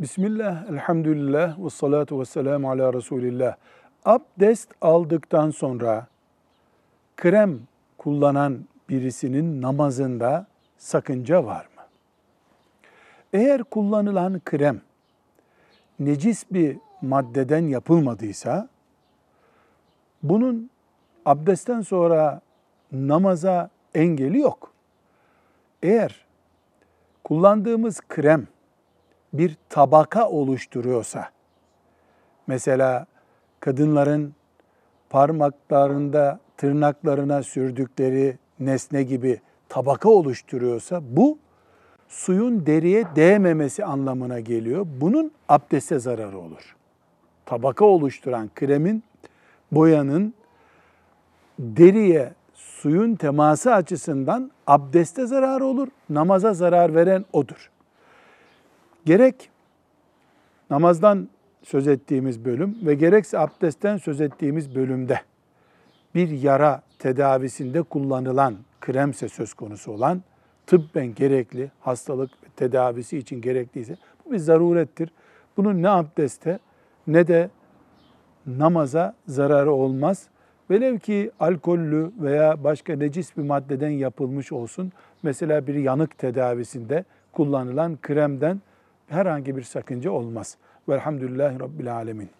Bismillah, elhamdülillah ve salatu ve selamu ala Resulillah. Abdest aldıktan sonra krem kullanan birisinin namazında sakınca var mı? Eğer kullanılan krem necis bir maddeden yapılmadıysa bunun abdestten sonra namaza engeli yok. Eğer kullandığımız krem bir tabaka oluşturuyorsa, mesela kadınların parmaklarında tırnaklarına sürdükleri nesne gibi tabaka oluşturuyorsa bu suyun deriye değmemesi anlamına geliyor. Bunun abdeste zararı olur. Tabaka oluşturan kremin, boyanın deriye suyun teması açısından abdeste zararı olur. Namaza zarar veren odur. Gerek namazdan söz ettiğimiz bölüm ve gerekse abdestten söz ettiğimiz bölümde bir yara tedavisinde kullanılan kremse söz konusu olan tıbben gerekli hastalık tedavisi için gerekliyse bu bir zarurettir. Bunun ne abdeste ne de namaza zararı olmaz. Velev ki alkollü veya başka necis bir maddeden yapılmış olsun. Mesela bir yanık tedavisinde kullanılan kremden herhangi bir sakınca olmaz. Velhamdülillahi Rabbil Alemin.